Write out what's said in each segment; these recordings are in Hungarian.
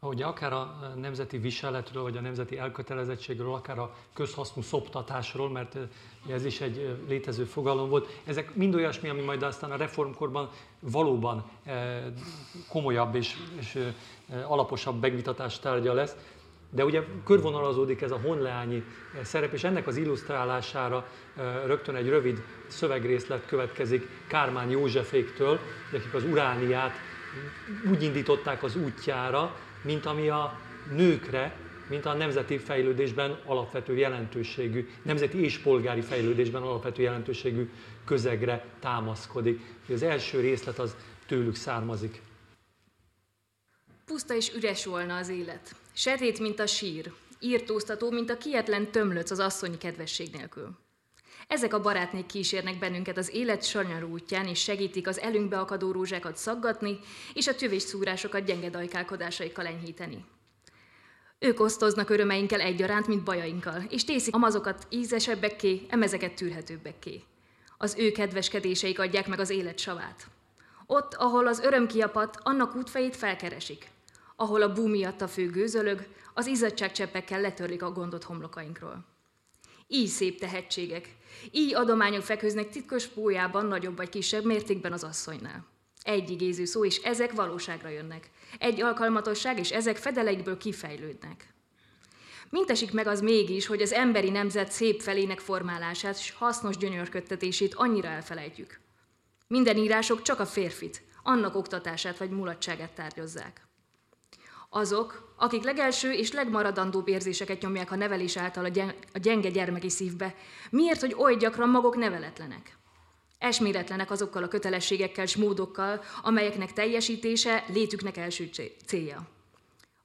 Ahogy akár a nemzeti viseletről, vagy a nemzeti elkötelezettségről, akár a közhasznú szoptatásról, mert ez is egy létező fogalom volt. Ezek mind olyasmi, ami majd aztán a reformkorban valóban komolyabb és, és alaposabb megvitatás tárgya lesz. De ugye körvonalazódik ez a honleányi szerep, és ennek az illusztrálására rögtön egy rövid szövegrészlet következik Kármán Józseféktől, akik az Urániát úgy indították az útjára, mint ami a nőkre, mint a nemzeti fejlődésben alapvető jelentőségű, nemzeti és polgári fejlődésben alapvető jelentőségű közegre támaszkodik. Az első részlet az tőlük származik. Puszta és üres volna az élet. Setét, mint a sír. Írtóztató, mint a kietlen tömlöc az asszonyi kedvesség nélkül. Ezek a barátnék kísérnek bennünket az élet sanyarú útján, és segítik az elünkbe akadó rózsákat szaggatni, és a tövés szúrásokat gyenge dajkálkodásaikkal enyhíteni. Ők osztoznak örömeinkkel egyaránt, mint bajainkkal, és tészik a mazokat ízesebbeké, emezeket tűrhetőbbekké. Az ő kedveskedéseik adják meg az élet savát. Ott, ahol az öröm kiapat, annak útfejét felkeresik. Ahol a bú miatt a fő gőzölög, az izzadságcseppekkel letörlik a gondot homlokainkról. Így szép tehetségek, így adományok feküznek titkos pójában nagyobb vagy kisebb mértékben az asszonynál. Egy igéző szó, és ezek valóságra jönnek. Egy alkalmatosság, és ezek fedeleikből kifejlődnek. Mint esik meg az mégis, hogy az emberi nemzet szép felének formálását és hasznos gyönyörködtetését annyira elfelejtjük. Minden írások csak a férfit, annak oktatását vagy mulatságát tárgyozzák. Azok, akik legelső és legmaradandóbb érzéseket nyomják a nevelés által a gyenge gyermeki szívbe, miért, hogy oly gyakran maguk neveletlenek? Esméletlenek azokkal a kötelességekkel és módokkal, amelyeknek teljesítése létüknek első célja.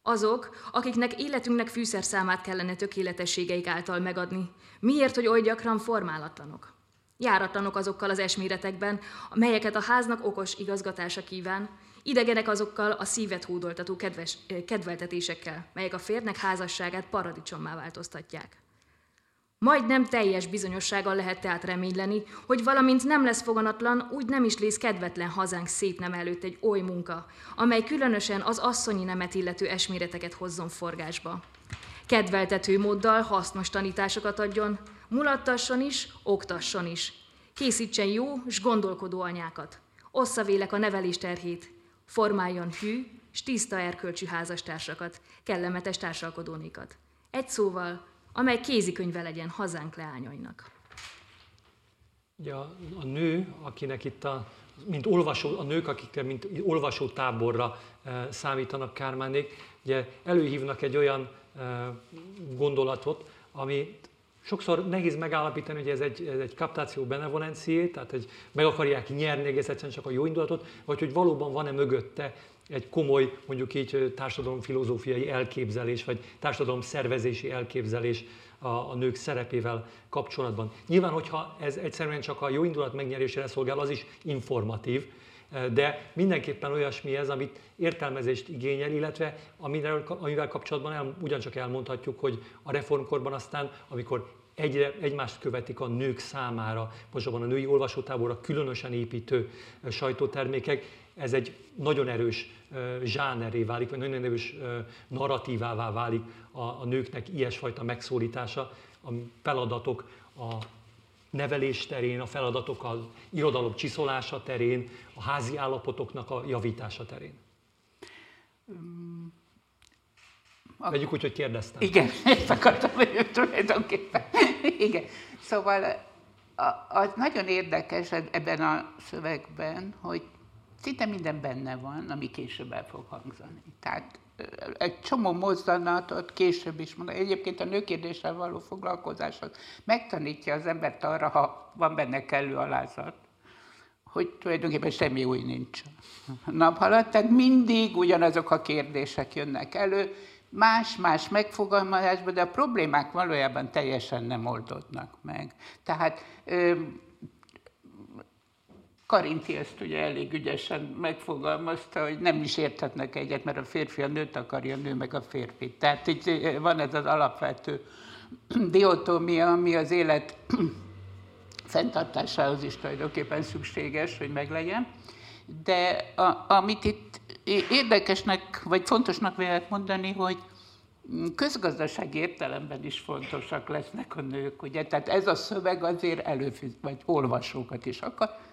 Azok, akiknek életünknek fűszerszámát kellene tökéletességeik által megadni, miért, hogy oly gyakran formálatlanok? Járatlanok azokkal az esméretekben, amelyeket a háznak okos igazgatása kíván, Idegenek azokkal a szívet hódoltató kedves, kedveltetésekkel, melyek a férnek házasságát paradicsommá változtatják. Majd nem teljes bizonyossággal lehet tehát reményleni, hogy valamint nem lesz foganatlan, úgy nem is lész kedvetlen hazánk szép nem előtt egy oly munka, amely különösen az asszonyi nemet illető esméreteket hozzon forgásba. Kedveltető móddal hasznos tanításokat adjon, mulattasson is, oktasson is. Készítsen jó és gondolkodó anyákat. Ossza vélek a nevelés terhét, formáljon hű és tiszta erkölcsű házastársakat, kellemetes társalkodónékat. Egy szóval, amely kézikönyve legyen hazánk leányainak. Ugye a, a nő, akinek itt a, mint olvasó, a nők, akik mint olvasó táborra e, számítanak Kármánék, ugye előhívnak egy olyan e, gondolatot, ami Sokszor nehéz megállapítani, hogy ez egy, ez egy kaptáció benevolencié, tehát hogy meg akarják nyerni egész egyszerűen csak a jó indulatot, vagy hogy valóban van-e mögötte egy komoly, mondjuk így társadalomfilozófiai elképzelés, vagy társadalom szervezési elképzelés a, a nők szerepével kapcsolatban. Nyilván, hogyha ez egyszerűen csak a jó indulat megnyerésére szolgál, az is informatív, de mindenképpen olyasmi ez, amit értelmezést igényel, illetve amivel, amivel kapcsolatban el, ugyancsak elmondhatjuk, hogy a reformkorban aztán, amikor egyre, egymást követik a nők számára, mostában a női olvasótáborra különösen építő sajtótermékek, ez egy nagyon erős zsáneré válik, vagy nagyon erős narratívává válik a, a nőknek ilyesfajta megszólítása, a feladatok, a nevelés terén, a feladatok az irodalom csiszolása terén, a házi állapotoknak a javítása terén? Um, Vegyük úgy, hogy kérdeztem. Igen, ezt akartam, hogy tulajdonképpen. Igen. Szóval az nagyon érdekes ebben a szövegben, hogy szinte minden benne van, ami később el fog hangzani. Tehát egy csomó mozdanatot később is mondani. Egyébként a nőkérdéssel való foglalkozás az megtanítja az embert arra, ha van benne kellő alázat, hogy tulajdonképpen semmi új nincs nap alatt, tehát mindig ugyanazok a kérdések jönnek elő, más-más megfogalmazásban, de a problémák valójában teljesen nem oldódnak meg. Tehát Karinti ezt ugye elég ügyesen megfogalmazta, hogy nem is érthetnek egyet, mert a férfi a nőt akarja, a nő meg a férfit. Tehát itt van ez az alapvető diotómia, ami az élet fenntartásához is tulajdonképpen szükséges, hogy meglegyen. De a, amit itt érdekesnek, vagy fontosnak lehet mondani, hogy közgazdasági értelemben is fontosak lesznek a nők, ugye? Tehát ez a szöveg azért előfiz, vagy olvasókat is akar,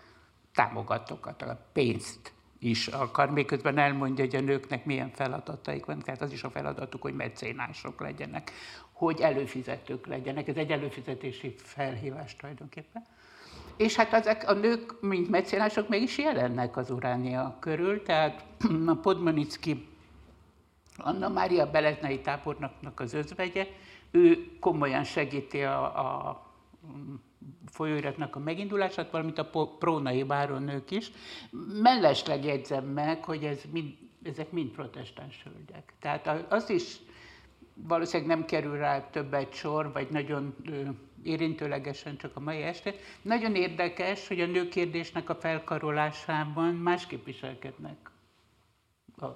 támogatókat, a pénzt is akar, miközben elmondja, hogy a nőknek milyen feladataik van, tehát az is a feladatuk, hogy mecénások legyenek, hogy előfizetők legyenek. Ez egy előfizetési felhívás tulajdonképpen. És hát ezek a nők, mint mecénások, mégis jelennek az Uránia körül, tehát a Podmanicki Anna Mária Beleznei tábornoknak az özvegye, ő komolyan segíti a, a folyóiratnak a megindulását, valamint a prónai báronők is. Mellesleg jegyzem meg, hogy ez mind, ezek mind protestáns hölgyek. Tehát az is valószínűleg nem kerül rá többet sor, vagy nagyon érintőlegesen csak a mai este. Nagyon érdekes, hogy a nőkérdésnek a felkarolásában másképp viselkednek a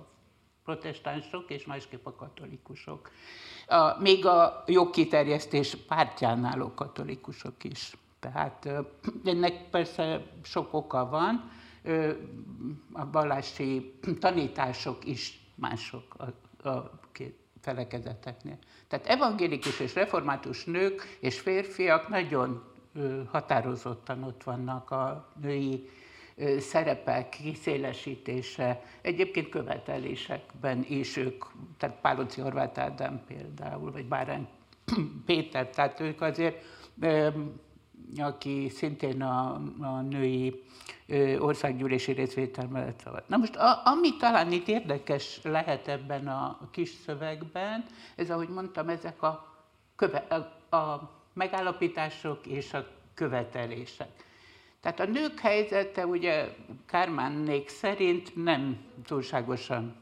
protestánsok, és másképp a katolikusok. A, még a jogkiterjesztés pártján álló katolikusok is. Tehát ennek persze sok oka van, a vallási tanítások is mások a, a két felekezeteknél. Tehát evangélikus és református nők és férfiak nagyon határozottan ott vannak a női szerepek kiszélesítése, egyébként követelésekben is ők, tehát Páloci Horváth Ádám például, vagy Bárány Péter, tehát ők azért, aki szintén a, a női országgyűlési részvétel mellett szavaz. Na most, a, ami talán itt érdekes lehet ebben a kis szövegben, ez ahogy mondtam, ezek a, köve, a, a megállapítások és a követelések. Tehát a nők helyzete ugye Kármánnék szerint nem túlságosan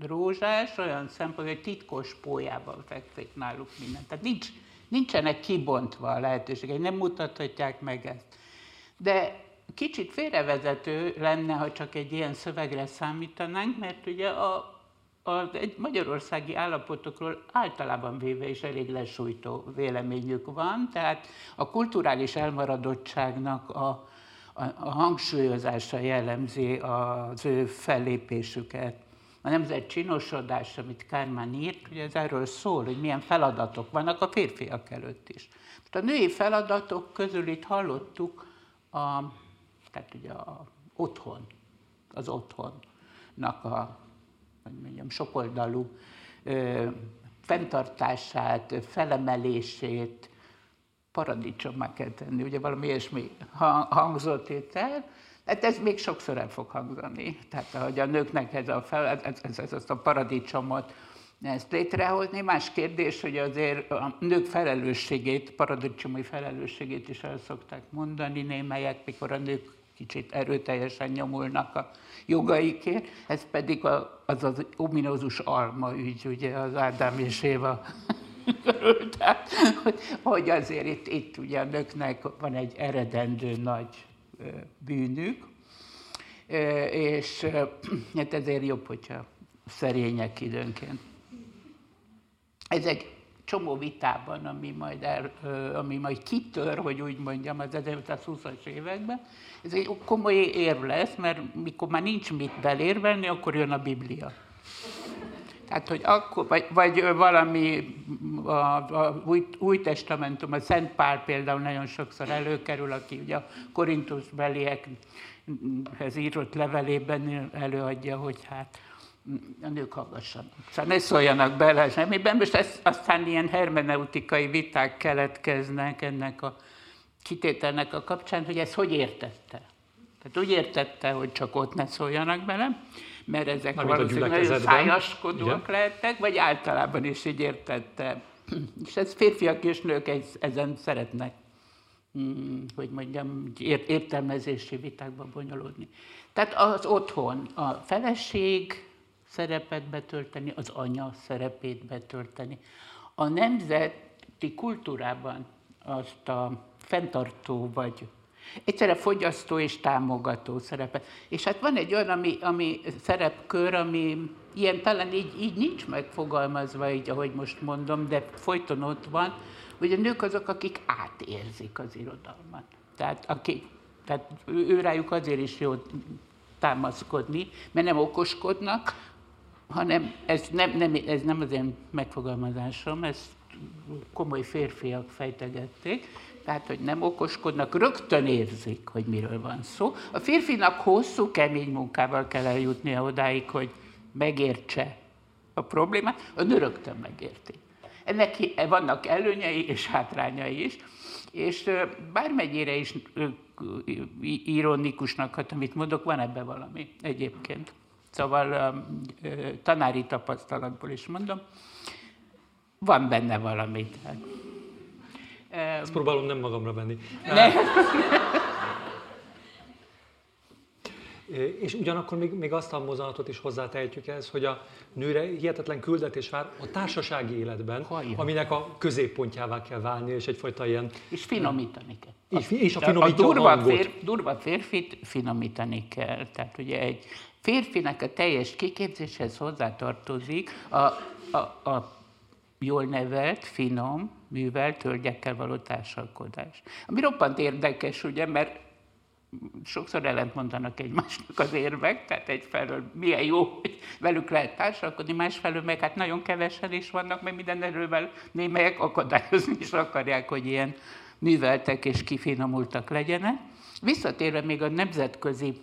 rózsás, olyan szempont, hogy titkos pólyában fekszik náluk minden. Tehát nincs, nincsenek kibontva a lehetőségek, nem mutathatják meg ezt. De kicsit félrevezető lenne, ha csak egy ilyen szövegre számítanánk, mert ugye a, a egy magyarországi állapotokról általában véve is elég lesújtó véleményük van, tehát a kulturális elmaradottságnak a, a, a hangsúlyozása jellemzi az ő fellépésüket. A nemzet csinosodás, amit Kármán írt, ugye ez erről szól, hogy milyen feladatok vannak a férfiak előtt is. a női feladatok közül itt hallottuk a, tehát ugye a otthon, az otthonnak a hogy mondjam, sokoldalú ö, fenntartását, felemelését, paradicsommá kell tenni, ugye valami ilyesmi hangzott itt el, Hát ez még sokszor el fog hangzani. Tehát, hogy a nőknek ez a, fel, ez, ez, ez, ez a paradicsomot ezt létrehozni. Más kérdés, hogy azért a nők felelősségét, paradicsomi felelősségét is el szokták mondani némelyek, mikor a nők kicsit erőteljesen nyomulnak a jogaikért, ez pedig az az ominózus alma ügy, ugye az Ádám és Éva tehát, hogy, hogy azért itt, itt ugye a nőknek van egy eredendő nagy bűnük, és hát ezért jobb, hogyha szerények időnként. Ezek csomó vitában, ami majd, el, ami majd kitör, hogy úgy mondjam, az 1920-as években, ez egy komoly érv lesz, mert mikor már nincs mit belérvelni, akkor jön a Biblia. Tehát, hogy akkor, vagy, vagy valami, a, a új, új testamentum, a Szent Pál például nagyon sokszor előkerül, aki ugye a Korintus beliekhez írott levelében előadja, hogy hát a nők hallgassanak. Szóval ne szóljanak bele semmiben. Most ez, aztán ilyen hermeneutikai viták keletkeznek ennek a kitételnek a kapcsán, hogy ezt hogy értette. Tehát úgy értette, hogy csak ott ne szóljanak bele, mert ezek Már valószínűleg nagyon szájaskodóak lehetnek, vagy általában is így értette. És ez férfiak és nők ezen szeretnek, hmm, hogy mondjam, értelmezési vitákban bonyolódni. Tehát az otthon, a feleség szerepet betölteni, az anya szerepét betölteni. A nemzeti kultúrában azt a fenntartó vagy egyszerre fogyasztó és támogató szerepe. És hát van egy olyan, ami, ami szerepkör, ami ilyen talán így, így nincs megfogalmazva, így ahogy most mondom, de folyton ott van, hogy a nők azok, akik átérzik az irodalmat. Tehát, akik, tehát ő, ő rájuk azért is jó támaszkodni, mert nem okoskodnak, hanem ez nem, nem, ez nem az én megfogalmazásom, ezt komoly férfiak fejtegették, tehát, hogy nem okoskodnak, rögtön érzik, hogy miről van szó. A férfinak hosszú, kemény munkával kell eljutnia odáig, hogy megértse a problémát, a nő rögtön megérti. Ennek vannak előnyei és hátrányai is, és bármennyire is ironikusnak hat, amit mondok, van ebben valami egyébként. Szóval tanári tapasztalatból is mondom, van benne valami. Ezt próbálom nem magamra venni. Ne. És ugyanakkor még, még azt a mozzanatot is hozzátehetjük ehhez, hogy a nőre hihetetlen küldetés vár a társasági életben, Hajjá. aminek a középpontjává kell válni, és egyfajta ilyen... És finomítani kell. És, és a finomítja a, durva, a fér, durva férfit finomítani kell. Tehát ugye egy férfinek a teljes kiképzéshez hozzátartozik a, a, a jól nevelt, finom, művelt hölgyekkel való társalkodás. Ami roppant érdekes, ugye, mert sokszor ellent mondanak egymásnak az érvek, tehát egyfelől milyen jó, hogy velük lehet társalkodni, másfelől meg hát nagyon kevesen is vannak, mert minden erővel némelyek akadályozni is akarják, hogy ilyen műveltek és kifinomultak legyenek. Visszatérve még a nemzetközi,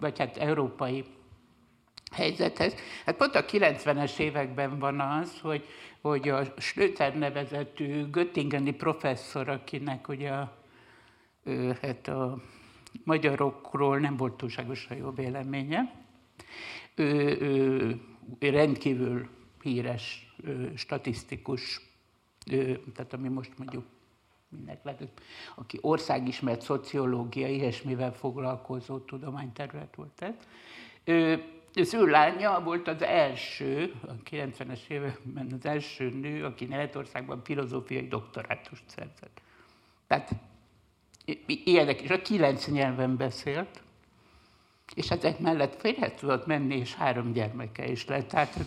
vagy hát európai helyzethez. Hát pont a 90-es években van az, hogy, hogy a Schlöter nevezetű göttingeni professzor, akinek ugye a, hát a magyarokról nem volt túlságosan jó véleménye, ő, ő, ő rendkívül híres statisztikus, ő, tehát ami most mondjuk mindnek lehet, aki országismert szociológia, ilyesmivel foglalkozó tudományterület volt ez. Ő, az ő lánya volt az első, a 90-es években az első nő, aki Németországban filozófiai doktorátust szerzett. Tehát ilyenek, és a kilenc nyelven beszélt, és ezek mellett férhez tudott menni, és három gyermeke is lett. Tehát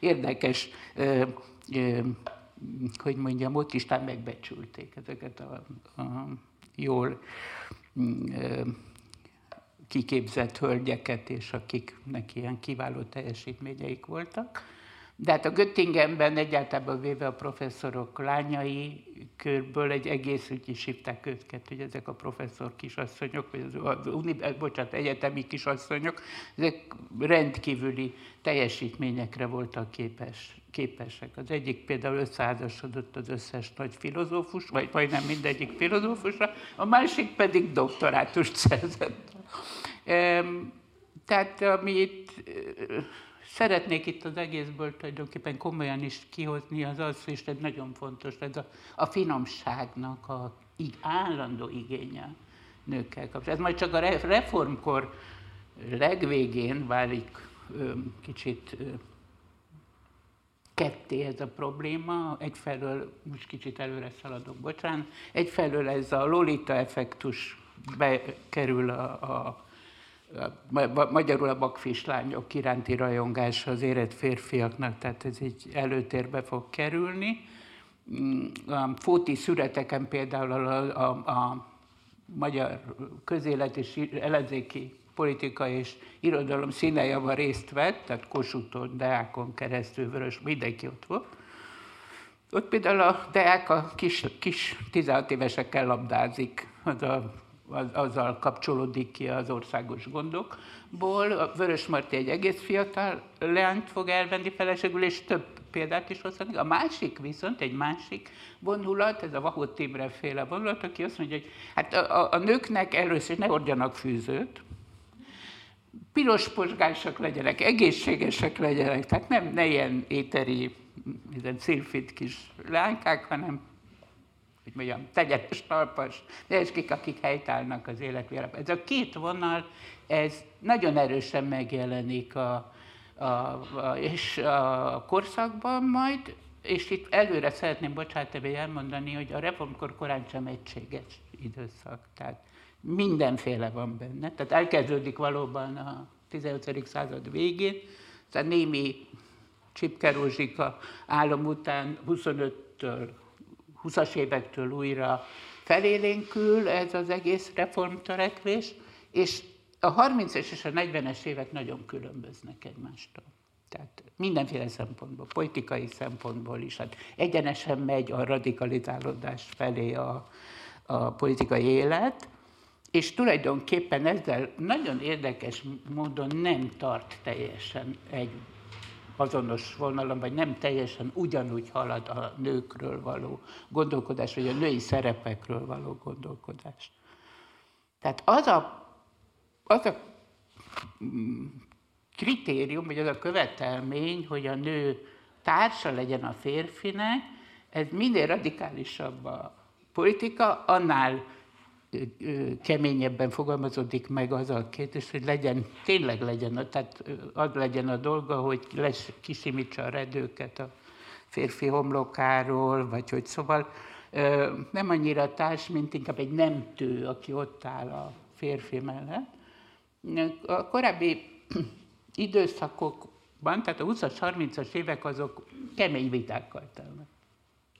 érdekes, ö, ö, hogy mondjam, ott is megbecsülték ezeket a, a jól kiképzett hölgyeket, és akiknek ilyen kiváló teljesítményeik voltak. De hát a Göttingenben egyáltalán véve a professzorok lányai körből egy egész úgy is hívták őket, hogy ezek a professzor kisasszonyok, vagy az, az uni, bocsánat, egyetemi kisasszonyok, ezek rendkívüli teljesítményekre voltak képes, képesek. Az egyik például összeházasodott az összes nagy filozófus, vagy majdnem mindegyik filozófusra, a másik pedig doktorátust szerzett. Tehát amit szeretnék itt az egészből tulajdonképpen komolyan is kihozni, az az, és ez nagyon fontos, ez a, a finomságnak a így állandó igénye nőkkel kapcsolatban. Ez majd csak a reformkor legvégén válik kicsit ketté ez a probléma. Egyfelől, most kicsit előre szaladok, bocsánat, egyfelől ez a Lolita effektus bekerül a, a magyarul a bakfislányok iránti rajongása az érett férfiaknak, tehát ez így előtérbe fog kerülni. Mm, a fóti szüreteken például a, a, a magyar közélet és ellenzéki politika és irodalom színejava részt vett, tehát Kossuthon, Deákon keresztül, Vörös, mindenki ott volt. Ott például a Deák a kis, kis 16 évesekkel labdázik, az a az, azzal kapcsolódik ki az országos gondokból. A Vörös Marti egy egész fiatal leányt fog elvenni feleségül, és több példát is hozhatni. A másik viszont, egy másik vonulat, ez a Vahot Timre féle vonulat, aki azt mondja, hogy hát a, a, a nőknek először ne ordjanak fűzőt, piros posgásak legyenek, egészségesek legyenek, tehát nem ne ilyen éteri, ilyen szilfit kis lánykák, hanem hogy mondjam, tegyenes, talpas, kik, akik helytállnak az életvérában. Ez a két vonal, ez nagyon erősen megjelenik a, a, a, és a korszakban majd, és itt előre szeretném, bocsánat, elmondani, hogy a reformkor korán sem egységes időszak. Tehát mindenféle van benne. Tehát elkezdődik valóban a 15. század végén, tehát némi Csipke Rózsika állam után 25-től 20-as évektől újra felélénkül ez az egész reformtörekvés, és a 30-es és a 40-es évek nagyon különböznek egymástól. Tehát mindenféle szempontból, politikai szempontból is. Hát egyenesen megy a radikalizálódás felé a, a politikai élet, és tulajdonképpen ezzel nagyon érdekes módon nem tart teljesen egy azonos vonalon, vagy nem teljesen ugyanúgy halad a nőkről való gondolkodás, vagy a női szerepekről való gondolkodás. Tehát az a, az a mm, kritérium, vagy az a követelmény, hogy a nő társa legyen a férfinek, ez minél radikálisabb a politika, annál keményebben fogalmazódik meg az a kérdés, hogy legyen, tényleg legyen, tehát az legyen a dolga, hogy lesz, kisimítsa a redőket a férfi homlokáról, vagy hogy szóval nem annyira társ, mint inkább egy nemtő, aki ott áll a férfi mellett. A korábbi időszakokban, tehát a 20-as, 30-as évek azok kemény vitákkal telnek.